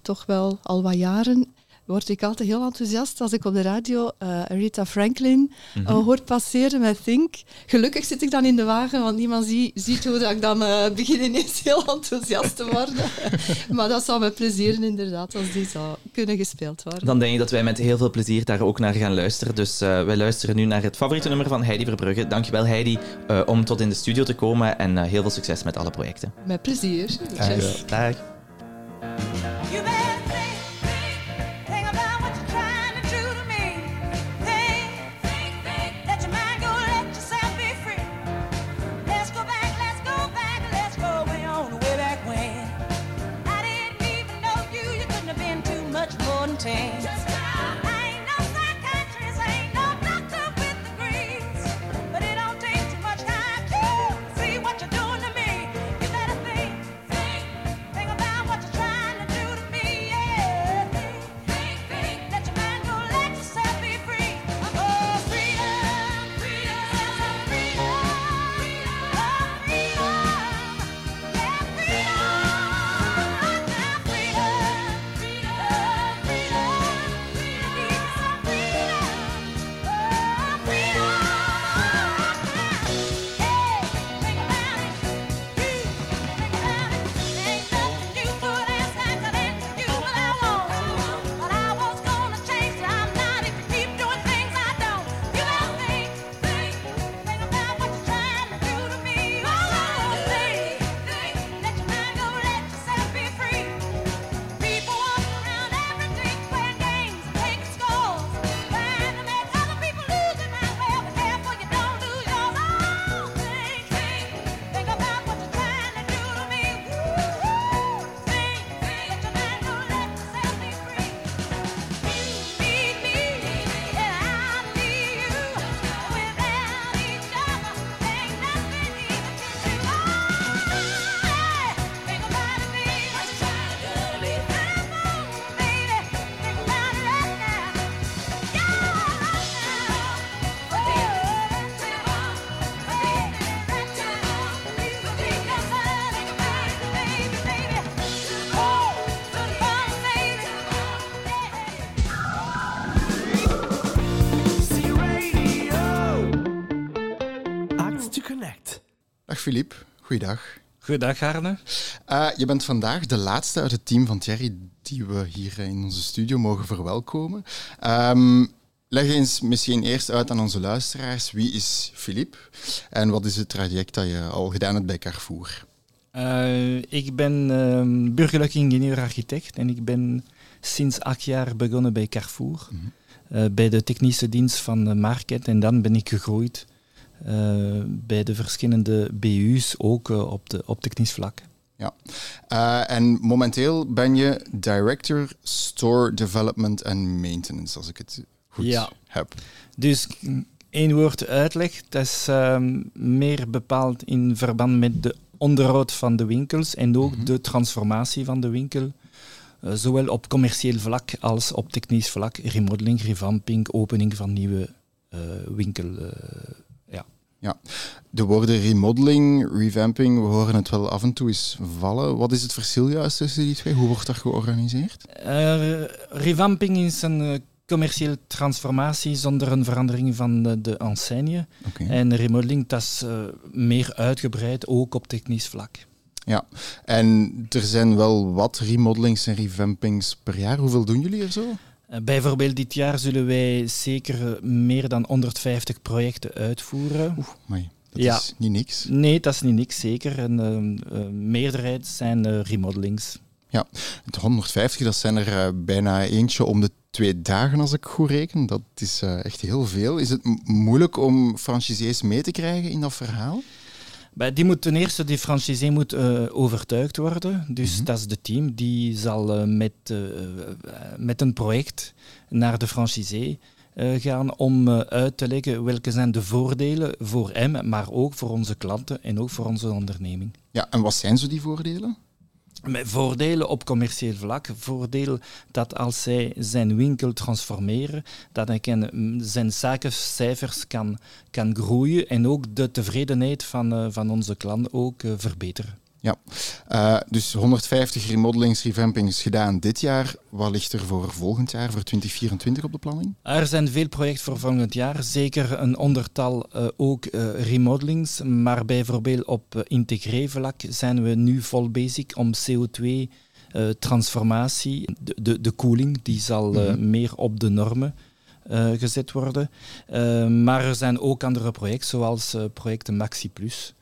toch wel al wat jaren, word ik altijd heel enthousiast als ik op de radio eh, Rita Franklin eh, hoor passeren met Think. Gelukkig zit ik dan in de wagen, want niemand zie- ziet hoe dat ik dan eh, begin ineens heel enthousiast te worden. <laughs> maar dat zou me plezieren inderdaad, als die zou kunnen gespeeld worden. Dan denk ik dat wij met heel veel plezier daar ook naar gaan luisteren. Dus eh, wij luisteren nu naar het favoriete nummer van Heidi Verbrugge. Dankjewel Heidi eh, om tot in de studio te komen en eh, heel veel succes met alle projecten. Met plezier. Dag. Philippe, goeiedag. Goedendag, Arne. Eh, je bent vandaag de laatste uit het team van Thierry die we hier in onze studio mogen verwelkomen. Ehm, leg eens misschien eerst uit aan onze luisteraars wie is Philippe en wat is het traject dat je al gedaan hebt bij Carrefour? Eh, ik ben ehm, burgerlijk ingenieur-architect en ik ben sinds acht jaar begonnen bij Carrefour, eh, bij de technische dienst van de market. En dan ben ik gegroeid eh, bij de verschillende BU's, ook eh, op, de, op technisch vlak. Ja. Eh, en momenteel ben je Director Store Development and Maintenance, als ik het goed Ja. heb. Dus één woord uitleg, dat is ehm, meer bepaald in verband met de onderhoud van de winkels en ook de transformatie van de winkel. zowel op commercieel vlak als op technisch vlak. Remodeling, revamping, opening van nieuwe winkel. Ja. De woorden remodeling, revamping, we horen het wel af en toe eens vallen. Wat is het verschil juist tussen die twee? Hoe wordt dat georganiseerd? Eh, revamping is een eh, commerciële transformatie zonder een verandering van de, de enseigne. En remodeling, dat is eh, meer uitgebreid, ook op technisch vlak. Ja, en er zijn wel wat remodelings en revampings per jaar. Hoeveel doen jullie er zo? Eh, Bijvoorbeeld dit jaar zullen wij zeker eh, meer dan 150 projecten uitvoeren. Oeh, amai, dat Ja. is niet niks. Nee, dat is niet niks, zeker. En eh, eh, meerderheid zijn remodelings. Het 150, dat zijn er bijna eentje om de twee dagen, als ik goed reken. Dat is echt heel veel. Is het moeilijk om franchisees mee te krijgen in dat verhaal? Die moet ten eerste, die franchisé moet eh, overtuigd worden. Dus dat is de team. Die zal eh, met, eh, met een project naar de franchisé gaan om uit te leggen welke zijn de voordelen voor hem, maar ook voor onze klanten en ook voor onze onderneming. Ja, en wat zijn zo die voordelen? Met voordelen op commercieel vlak. Voordeel dat als zij zijn winkel transformeren, dat hij mm, zijn zakencijfers kan, kan groeien en ook de tevredenheid van, eh, van onze klanten ook eh, verbeteren. Eh, dus 150 remodelings, revampings gedaan dit jaar. Wat ligt er voor volgend jaar, voor 2024 op de planning? Er zijn veel projecten voor volgend jaar, zeker een ondertal eh, ook eh, remodelings, maar bijvoorbeeld op integré-vlak zijn we nu vol bezig om CO2-transformatie, de, de, de koeling, die zal Mhm. meer op de normen gezet worden. Maar er zijn ook andere projecten, zoals projecten Maxi Plus,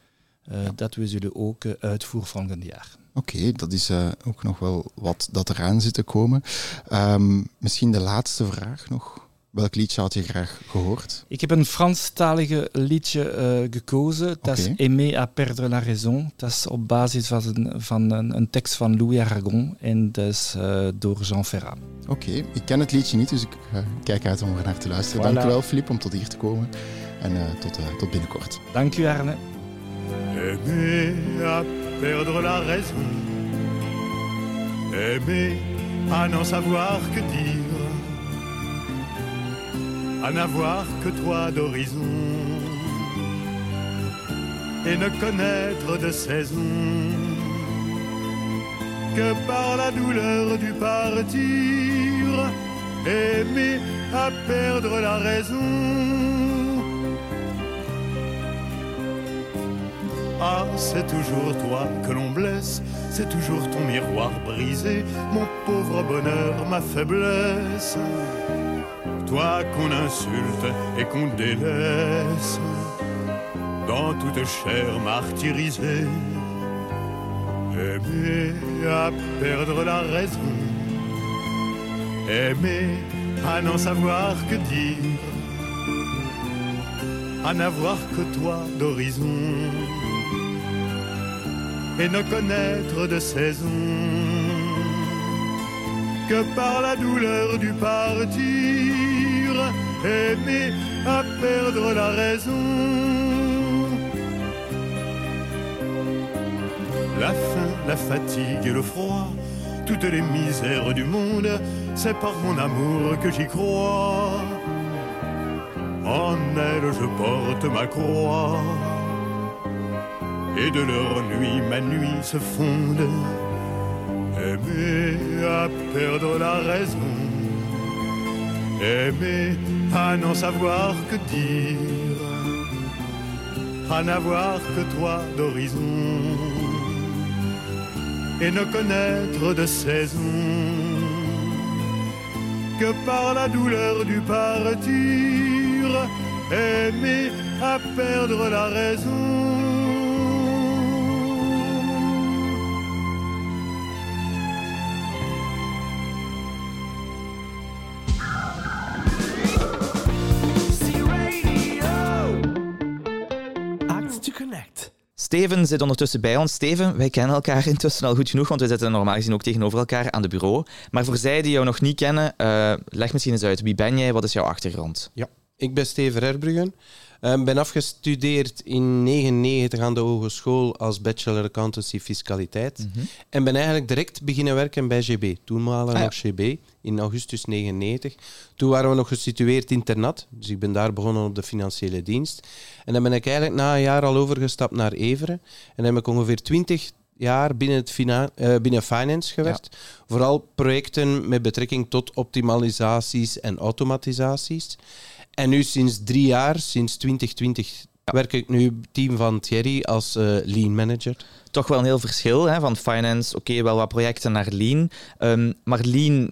eh, dat we zullen ook eh, uitvoeren volgend jaar. Oké, dat is eh, ook nog wel wat dat eraan zit te komen. Ehm, misschien de laatste vraag nog. Welk liedje had je graag gehoord? Ik heb een Franstalige liedje gekozen. Dat is. Aimer à perdre la raison. Dat is op basis van een, van een, een tekst van Louis Aragon. En dat is door Jean Ferrat. Oké, ik ken het liedje niet, dus ik kijk uit om er naar te luisteren. Voilà. Dank u wel, Filip, om tot hier te komen. En tot, tot binnenkort. Dank u, Arne. Aimer à perdre la raison. Aimer à n'en savoir que dire. À n'avoir que toi d'horizon. Et ne connaître de saison que par la douleur du partir. Aimer à perdre la raison. Ah, c'est toujours toi que l'on blesse, c'est toujours ton miroir brisé, mon pauvre bonheur, ma faiblesse. Toi qu'on insulte et qu'on délaisse, dans toute chair martyrisée. Aimer à perdre la raison, aimer à n'en savoir que dire, à n'avoir que toi d'horizon et ne connaître de saison que par la douleur du partir, aimer à perdre la raison. La faim, la fatigue et le froid, toutes les misères du monde, c'est par mon amour que j'y crois. En elle je porte ma croix et de leur nuit ma nuit se fonde. Aimer à perdre la raison, aimer à n'en savoir que dire, à n'avoir que toi d'horizon et ne connaître de saison que par la douleur du partir, aimer à perdre la raison. Steven zit ondertussen bij ons. Steven, wij kennen elkaar <laughs> intussen al goed genoeg, want we zitten normaal gezien ook tegenover elkaar aan de bureau. Maar voor zij die jou nog niet kennen, eh, leg misschien eens uit. Wie ben jij? Wat is jouw achtergrond? Ja, ik ben Steven Herbruggen. Ik ben afgestudeerd in 1999 aan de hogeschool als bachelor accountancy fiscaliteit. En ben eigenlijk direct beginnen werken bij GB. Toenmalig Ah, ja. nog GB, in augustus 99. Toen waren we nog gesitueerd in Ternat. Dus ik ben daar begonnen op de financiële dienst. En dan ben ik eigenlijk na een jaar al overgestapt naar Everen. En dan heb ik ongeveer 20 jaar binnen, het fina- eh, binnen finance gewerkt. Vooral projecten met betrekking tot optimalisaties en automatisaties. En nu sinds drie jaar, sinds 2020, werk ik nu het team van Thierry als eh, lean manager. Toch wel een heel verschil hè, van finance, oké, wel wat projecten naar lean. Ehm, maar lean,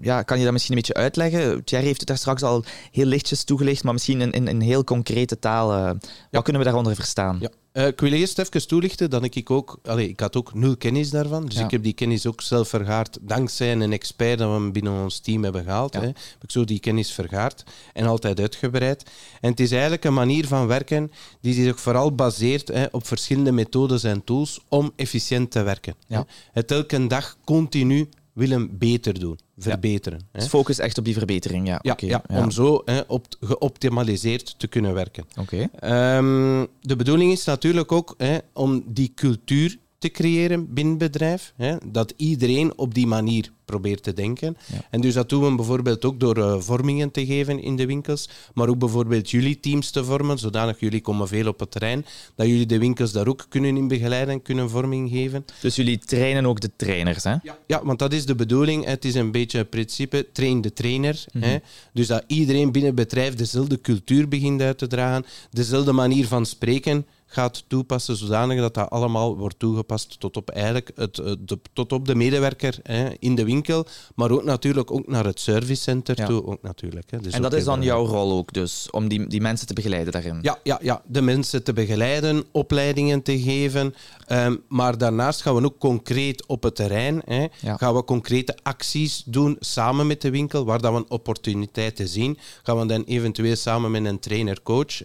ja, kan je dat misschien een beetje uitleggen? Thierry heeft het daar straks al heel lichtjes toegelicht, maar misschien in, in, in heel concrete taal. wat kunnen we daaronder verstaan? Ja. Eh, ik wil eerst even toelichten dat ik ook... Allee, ik had ook nul kennis daarvan. Dus Ja. ik heb die kennis ook zelf vergaard dankzij een expert dat we binnen ons team hebben gehaald. Ja. Hè. Heb ik zo die kennis vergaard en altijd uitgebreid. En het is eigenlijk een manier van werken die zich vooral baseert hè, op verschillende methodes en tools om efficiënt te werken. Ja. Het elke dag continu willen beter doen, verbeteren. Dus focus echt op die verbetering, ja. Ja, om zo hè, op, geoptimaliseerd te kunnen werken. Oké. Ehm, de bedoeling is natuurlijk ook hè, om die cultuur te creëren binnen het bedrijf. Hè, dat iedereen op die manier probeert te denken. Ja. En dus dat doen we bijvoorbeeld ook door eh, vormingen te geven in de winkels, maar ook bijvoorbeeld jullie teams te vormen, zodanig jullie komen veel op het terrein, dat jullie de winkels daar ook kunnen in begeleiden, kunnen vorming geven. Dus jullie trainen ook de trainers, hè? Ja, want dat is de bedoeling. Het is een beetje het principe train de trainer. hè. Dus dat iedereen binnen het bedrijf dezelfde cultuur begint uit te dragen, dezelfde manier van spreken gaat toepassen, zodanig dat dat allemaal wordt toegepast tot op, eigenlijk het, eh, de, tot op de medewerker hè, in de winkel, maar ook natuurlijk ook naar het servicecenter Ja. toe. Ook natuurlijk, hè. Dus En dat is dan jouw rol ook, dus, om die, die mensen te begeleiden daarin? ja, ja, ja, de mensen te begeleiden, opleidingen te geven. ehm, maar daarnaast gaan we ook concreet op het terrein. Hè, Ja. Gaan we concrete acties doen samen met de winkel, waar dat we een opportuniteit zien. Gaan we dan eventueel samen met een trainer-coach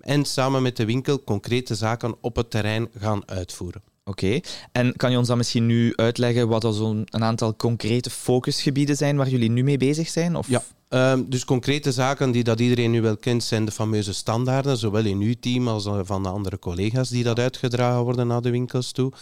en samen met de winkel concrete zaken op het terrein gaan uitvoeren. Oké. En kan je ons dan misschien nu uitleggen wat er zo'n een aantal concrete focusgebieden zijn waar jullie nu mee bezig zijn? Of? Ja, ehm, dus concrete zaken die dat iedereen nu wel kent, zijn de fameuze standaarden, zowel in uw team als eh, van de andere collega's die dat uitgedragen worden naar de winkels toe.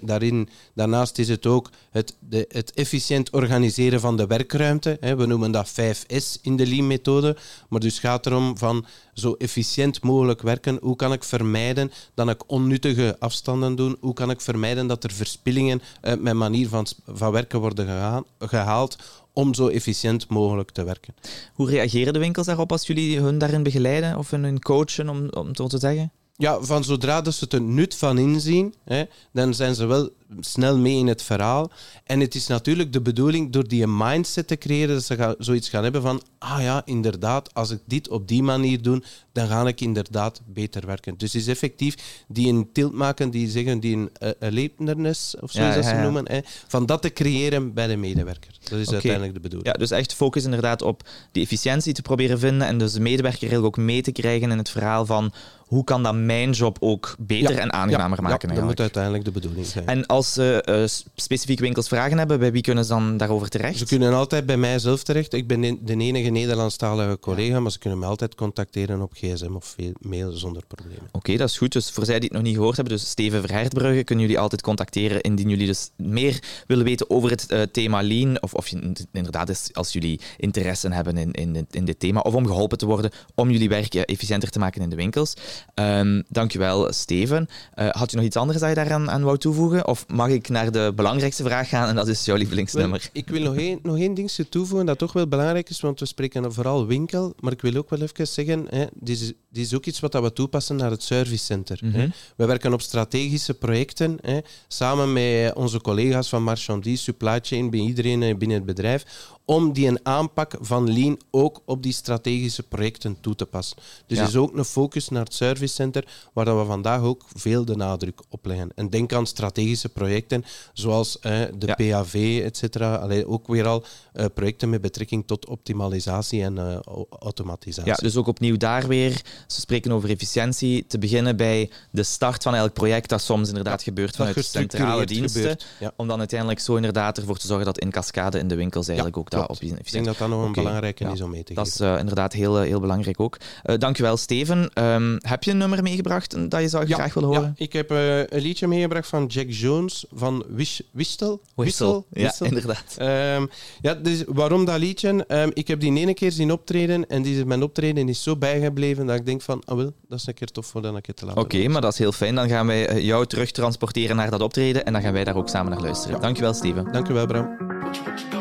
Daarin, daarnaast is het ook het, de, het efficiënt organiseren van de werkruimte. We noemen dat 5S in de Lean-methode, maar dus gaat erom van zo efficiënt mogelijk werken. Hoe kan ik vermijden dat ik onnuttige afstanden doe? Hoe kan ik vermijden dat er verspillingen uit mijn manier van, van werken worden geha- gehaald om zo efficiënt mogelijk te werken? Hoe reageren de winkels daarop als jullie hun daarin begeleiden of hun coachen, om, om het zo te zeggen? Ja, van zodra dat ze het er nut van inzien, hè, dan zijn ze wel snel mee in het verhaal. En het is natuurlijk de bedoeling door die mindset te creëren dat ze gaan, zoiets gaan hebben van, ah ja, inderdaad, als ik dit op die manier doe, dan ga ik inderdaad beter werken. Dus het is effectief die een tilt maken, die zeggen, die een uh, alertness, of zo Ja, dat ja, ze ja. noemen, hè, van dat te creëren bij de medewerker. Dat is uiteindelijk de bedoeling. Ja, dus echt focus inderdaad op die efficiëntie te proberen vinden en dus de medewerker ook mee te krijgen in het verhaal van hoe kan dat mijn job ook beter Ja, en aangenamer ja, maken Ja, dat eigenlijk. moet uiteindelijk de bedoeling zijn. En als ze eh, s- specifiek winkels vragen hebben, bij wie kunnen ze dan daarover terecht? Ze kunnen altijd bij mij zelf terecht. Ik ben de enige Nederlandstalige collega, maar ze kunnen me altijd contacteren op gsm of mail zonder problemen. Oké, dat is goed. Dus voor zij die het nog niet gehoord hebben, dus Steven Verherdbrugge, kunnen jullie altijd contacteren indien jullie dus meer willen weten over het eh, thema Lean. Of, of je, inderdaad, is als jullie interesse hebben in, in, dit- in dit thema. Of om geholpen te worden om jullie werk eh, efficiënter te maken in de winkels. Ehm, dankjewel, Steven. Eh, had je nog iets anders dat je daaraan aan wou toevoegen? Of mag ik naar de belangrijkste vraag gaan en dat is jouw lievelingsnummer? Wel, ik wil nog één, nog één dingetje toevoegen dat toch wel belangrijk is, want we spreken vooral winkel, maar ik wil ook wel even zeggen, hè, dit, is, dit is ook iets wat we toepassen naar het servicecenter. Hè. We werken op strategische projecten, hè, samen met onze collega's van marchandise, supply chain, bij iedereen eh, binnen het bedrijf, om die een aanpak van Lean ook op die strategische projecten toe te passen. Dus Ja. is ook een focus naar het servicecenter, waar dat we vandaag ook veel de nadruk op leggen. En denk aan strategische projecten, zoals eh, de Ja. PAV, et cetera. Allee, ook weer al eh, projecten met betrekking tot optimalisatie en eh, au- automatisatie. Ja, dus ook opnieuw daar weer, we spreken over efficiëntie, te beginnen bij de start van elk project, dat soms inderdaad gebeurt vanuit centrale diensten, ja. om dan uiteindelijk zo inderdaad ervoor te zorgen dat in cascade in de winkels eigenlijk ook dat op die Ik denk efficiëntie... dat dat nog een belangrijke is om mee te Dat geven. is eh, inderdaad heel, heel belangrijk ook. Dankjewel, Steven. Ehm, heb je een nummer meegebracht dat je zou graag willen horen? Ja, ik heb eh, een liedje meegebracht van Jack Jones van Wish, Whistle. Whistle. Ja, Whistle. inderdaad. Ehm, ja, dus waarom dat liedje? Ehm, ik heb die ene keer zien optreden en die, mijn optreden is zo bijgebleven dat ik denk van, ah wel, dat is een keer tof voor dan een keer te laten Oké, maar dat is heel fijn. Dan gaan wij eh, jou terug transporteren naar dat optreden en dan gaan wij daar ook samen naar luisteren. Dankjewel, Steven. Dank u wel, Bram.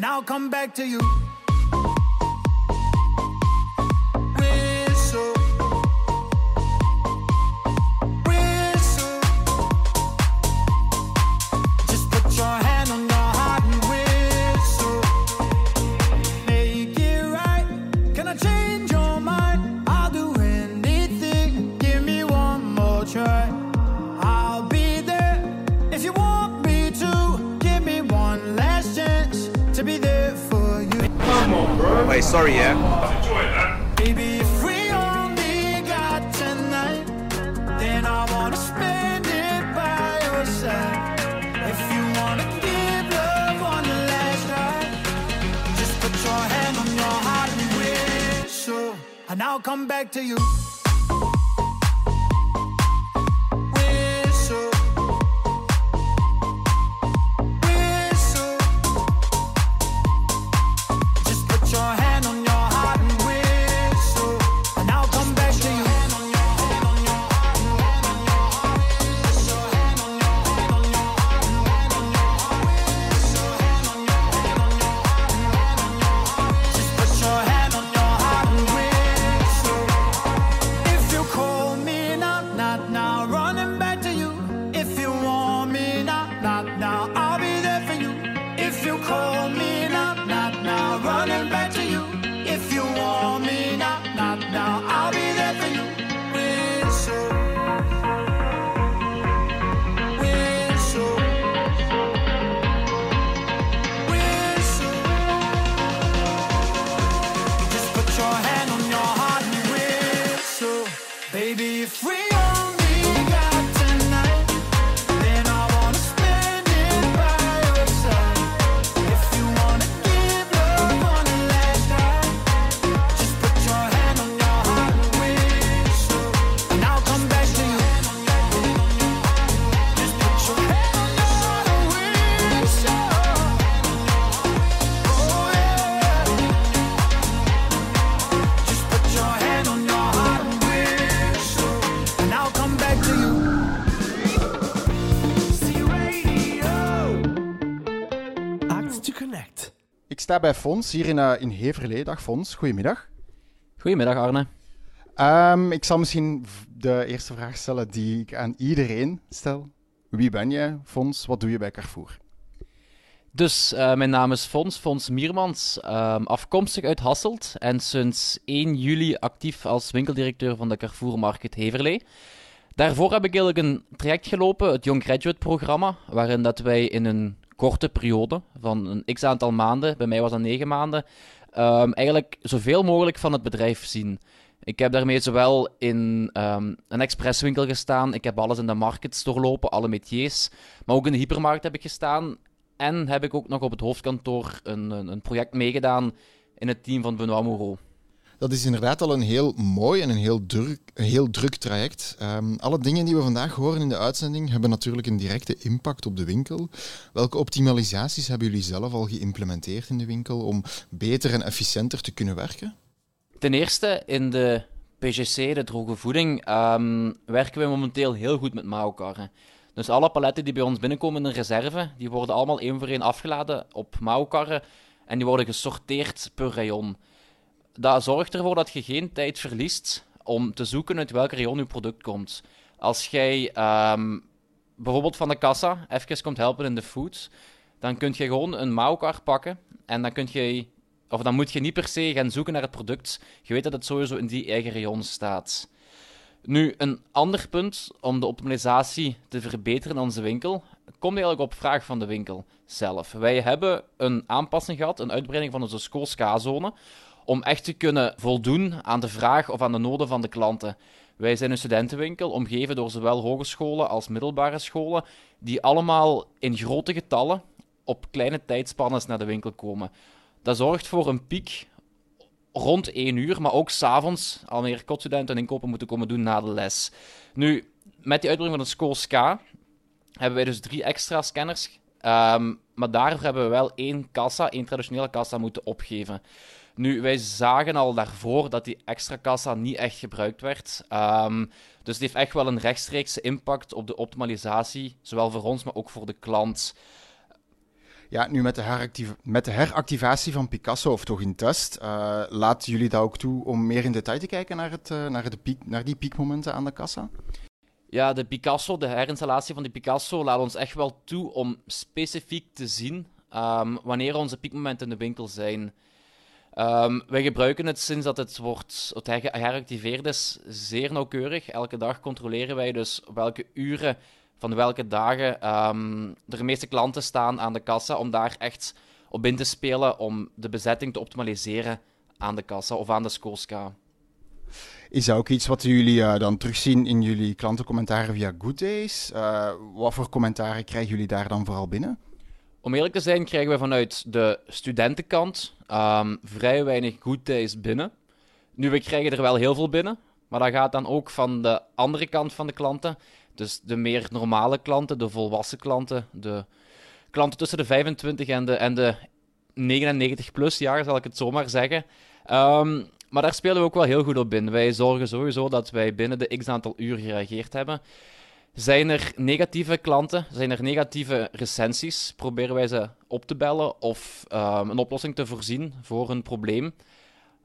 And I'll come back to you. Sorry, yeah. Baby, if we only got tonight, then I wanna spend it by your side. If you wanna give love one last try, just put your hand on your heart and and I'll come back to you. Sta bij Fons hier in, eh, in Heverlee. Dag Fons, goedemiddag. Goedemiddag Arne. Ehm, ik zal misschien de eerste vraag stellen die ik aan iedereen stel. Wie ben jij, Fons? Wat doe je bij Carrefour? Dus eh, mijn naam is Fons, Fons Miermans, ehm, afkomstig uit Hasselt en sinds 1 juli actief als winkeldirecteur van de Carrefour Market Heverlee. Daarvoor heb ik eigenlijk een traject gelopen, het Young Graduate programma, waarin dat wij in een korte periode van een x aantal maanden, bij mij was dat 9 maanden, ehm, eigenlijk zoveel mogelijk van het bedrijf zien. Ik heb daarmee zowel in ehm, een expresswinkel gestaan, ik heb alles in de markets doorlopen, alle métiers, maar ook in de hypermarkt heb ik gestaan. En heb ik ook nog op het hoofdkantoor een, een project meegedaan in het team van Benoît Moreau. Dat is inderdaad al een heel mooi en een heel druk, een heel druk traject. Ehm, alle dingen die we vandaag horen in de uitzending hebben natuurlijk een directe impact op de winkel. Welke optimalisaties hebben jullie zelf al geïmplementeerd in de winkel om beter en efficiënter te kunnen werken? Ten eerste, in de PGC, de droge voeding, ehm, werken we momenteel heel goed met mouwkarren. Dus alle paletten die bij ons binnenkomen in de reserve, die worden allemaal één voor één afgeladen op mouwkarren en die worden gesorteerd per rayon. Dat zorgt ervoor dat je geen tijd verliest om te zoeken uit welk rayon je product komt. Als jij ehm, bijvoorbeeld van de kassa even komt helpen in de food, dan kun je gewoon een mouwkar pakken en dan kun je of dan moet je niet per se gaan zoeken naar het product. Je weet dat het sowieso in die eigen rayon staat. Nu, een ander punt om de optimalisatie te verbeteren in onze winkel, komt eigenlijk op vraag van de winkel zelf. Wij hebben een aanpassing gehad, een uitbreiding van onze Skool-K-zone, om echt te kunnen voldoen aan de vraag of aan de noden van de klanten. Wij zijn een studentenwinkel, omgeven door zowel hogescholen als middelbare scholen, die allemaal in grote getallen op kleine tijdspannes naar de winkel komen. Dat zorgt voor een piek rond 1 uur, maar ook s'avonds al meer kotstudenten inkopen moeten komen doen na de les. Nu, met die uitbreiding van school SCA hebben wij dus drie extra scanners. Ehm, maar daarvoor hebben we wel één kassa, één traditionele kassa moeten opgeven. Nu, wij zagen al daarvoor dat die extra kassa niet echt gebruikt werd. Ehm, dus het heeft echt wel een rechtstreekse impact op de optimalisatie, zowel voor ons, maar ook voor de klant. Ja, nu met de, heractiv- met de heractivatie van Picasso, of toch in test, eh laten jullie dat ook toe om meer in detail te kijken naar, het, eh, naar, de piek, naar die piekmomenten aan de kassa? Ja, de Picasso, de herinstallatie van de Picasso, laat ons echt wel toe om specifiek te zien ehm, wanneer onze piekmomenten in de winkel zijn. Ehm, wij gebruiken het sinds dat het wordt het is zeer nauwkeurig. Elke dag controleren wij dus welke uren van welke dagen ehm, er de meeste klanten staan aan de kassa om daar echt op in te spelen om de bezetting te optimaliseren aan de kassa of aan de Skoolska. Is dat ook iets wat jullie eh, dan terugzien in jullie klantencommentaren via Good Days? Eh, wat voor commentaren krijgen jullie daar dan vooral binnen? Om eerlijk te zijn, krijgen we vanuit de studentenkant ehm, vrij weinig good days binnen. Nu, we krijgen er wel heel veel binnen, maar dat gaat dan ook van de andere kant van de klanten. Dus de meer normale klanten, de volwassen klanten, de klanten tussen de 25 en de, en de 99 plus jaar, zal ik het zomaar zeggen. Ehm, maar daar spelen we ook wel heel goed op in. Wij zorgen sowieso dat wij binnen de x aantal uur gereageerd hebben. Zijn er negatieve klanten, zijn er negatieve recensies, proberen wij ze op te bellen of ehm, een oplossing te voorzien voor een probleem.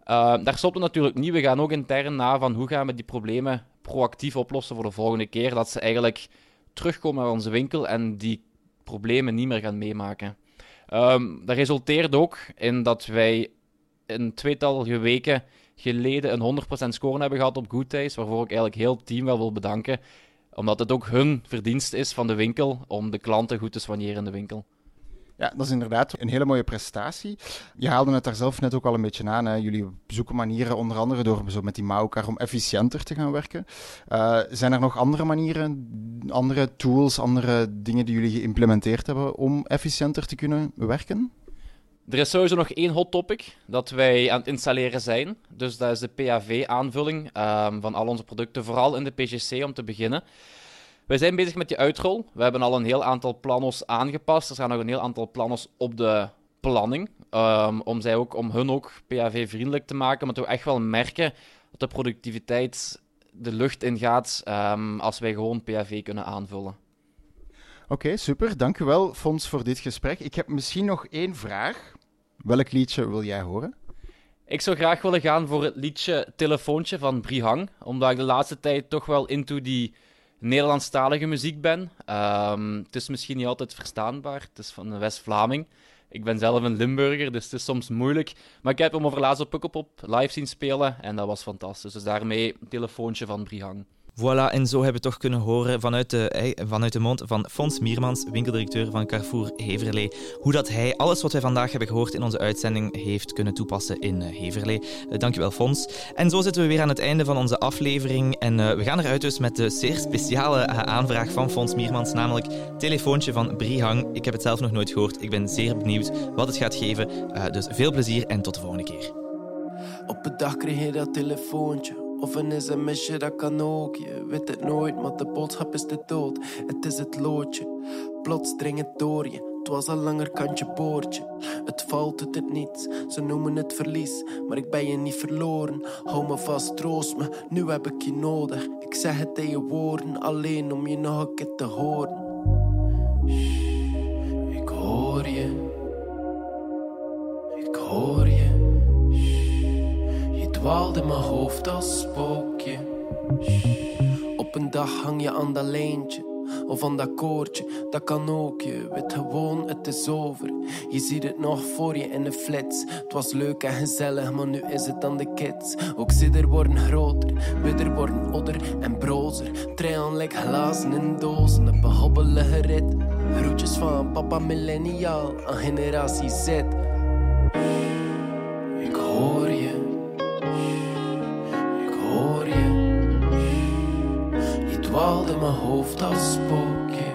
Ehm, daar stopt het natuurlijk niet. We gaan ook intern na van hoe gaan we die problemen proactief oplossen voor de volgende keer. Dat ze eigenlijk terugkomen naar onze winkel en die problemen niet meer gaan meemaken. Ehm, dat resulteert ook in dat wij een tweetal weken geleden een 100% score hebben gehad op Good Days, waarvoor ik eigenlijk heel het team wel wil bedanken omdat het ook hun verdienst is van de winkel om de klanten goed te soigneren in de winkel. Ja, dat is inderdaad een hele mooie prestatie. Je haalde het daar zelf net ook al een beetje aan. Hè. Jullie zoeken manieren, onder andere door met die mouwkar, om efficiënter te gaan werken. Eh, zijn er nog andere manieren, andere tools, andere dingen die jullie geïmplementeerd hebben om efficiënter te kunnen werken? Er is sowieso nog één hot topic dat wij aan het installeren zijn. Dus dat is de PAV-aanvulling ehm, van al onze producten, vooral in de PGC om te beginnen. Wij zijn bezig met die uitrol. We hebben al een heel aantal planos aangepast. Er staan nog een heel aantal planos op de planning. ehm, om, zij ook, om hun ook PAV-vriendelijk te maken. Omdat we echt wel merken dat de productiviteit de lucht ingaat ehm als wij gewoon PAV kunnen aanvullen. Oké, super. Dank u Fons, voor dit gesprek. Ik heb misschien nog één vraag. Welk liedje wil jij horen? Ik zou graag willen gaan voor het liedje Telefoontje van Brihang, omdat ik de laatste tijd toch wel into die Nederlandstalige muziek ben. Ehm, het is misschien niet altijd verstaanbaar, het is van een West-Vlaming. Ik ben zelf een Limburger, dus het is soms moeilijk. Maar ik heb hem over laatst op Pukkelpop live zien spelen en dat was fantastisch. Dus daarmee Telefoontje van Brihang. Voilà, en zo hebben we toch kunnen horen vanuit de, eh, vanuit de mond van Fons Miermans, winkeldirecteur van Carrefour Heverlee, hoe dat hij alles wat wij vandaag hebben gehoord in onze uitzending heeft kunnen toepassen in eh, Heverlee. Eh, dankjewel, Fons. En zo zitten we weer aan het einde van onze aflevering en we gaan eruit dus met de zeer speciale aanvraag van Fons Miermans, namelijk telefoontje van Brihang. Ik heb het zelf nog nooit gehoord. Ik ben zeer benieuwd wat het gaat geven. Dus veel plezier en tot de volgende keer. Op een dag kreeg je dat telefoontje. Of een sms'je, dat kan ook. Je weet het nooit, maar de boodschap is de dood. Het is het loodje. Plots dring het door je. Het was al langer kantje boordje. Het valt uit het niets, ze noemen het verlies. Maar ik ben je niet verloren. Hou me vast, troost me, nu heb ik je nodig. Ik zeg het in je woorden, alleen om je nog een keer te horen. Shh, ik hoor je. Ik hoor je. Dwaalt in mijn hoofd als spookje. Op een dag hang je aan dat lijntje. Of aan dat koordje, dat kan ook. Je weet gewoon, het is over. Je ziet het nog voor je in de flits. Het was leuk en gezellig, maar nu is het aan de kids. Ook zidder worden groter, widder worden odder en brozer. Trein lijkt glazen in dozen, een hobbelige rit. Groetjes van papa millennial aan generatie Z. Ik hoor je. In mijn hoofd als spookje.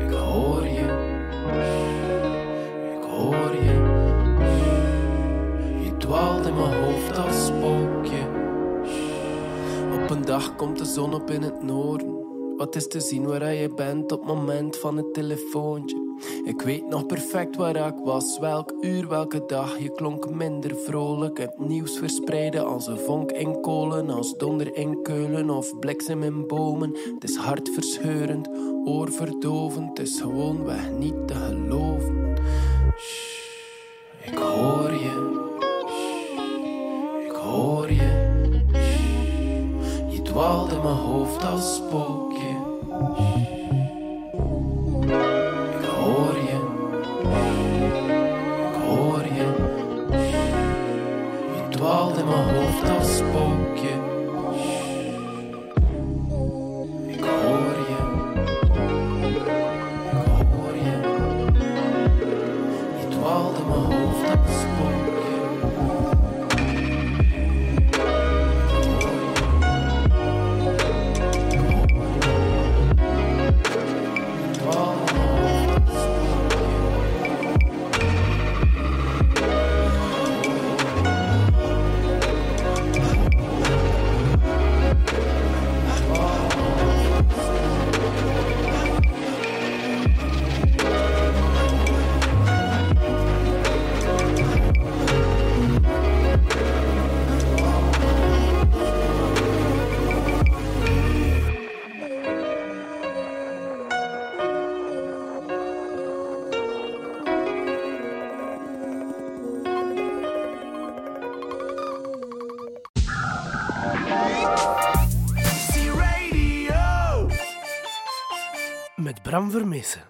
Ik hoor je. Ik hoor je. Je in mijn hoofd als spookje. Op een dag komt de zon op in het noorden. Wat is te zien waar je bent op het moment van het telefoontje? Ik weet nog perfect waar ik was, welk uur, welke dag. Je klonk minder vrolijk, het nieuws verspreidde als een vonk in kolen, als donder in keulen of bliksem in bomen. Het is hartverscheurend, oorverdovend, het is gewoonweg niet te geloven. Shh, ik hoor je, Shh, ik hoor je. Shh, je dwaalt in mijn hoofd als spookje. Met Bram Vermessen.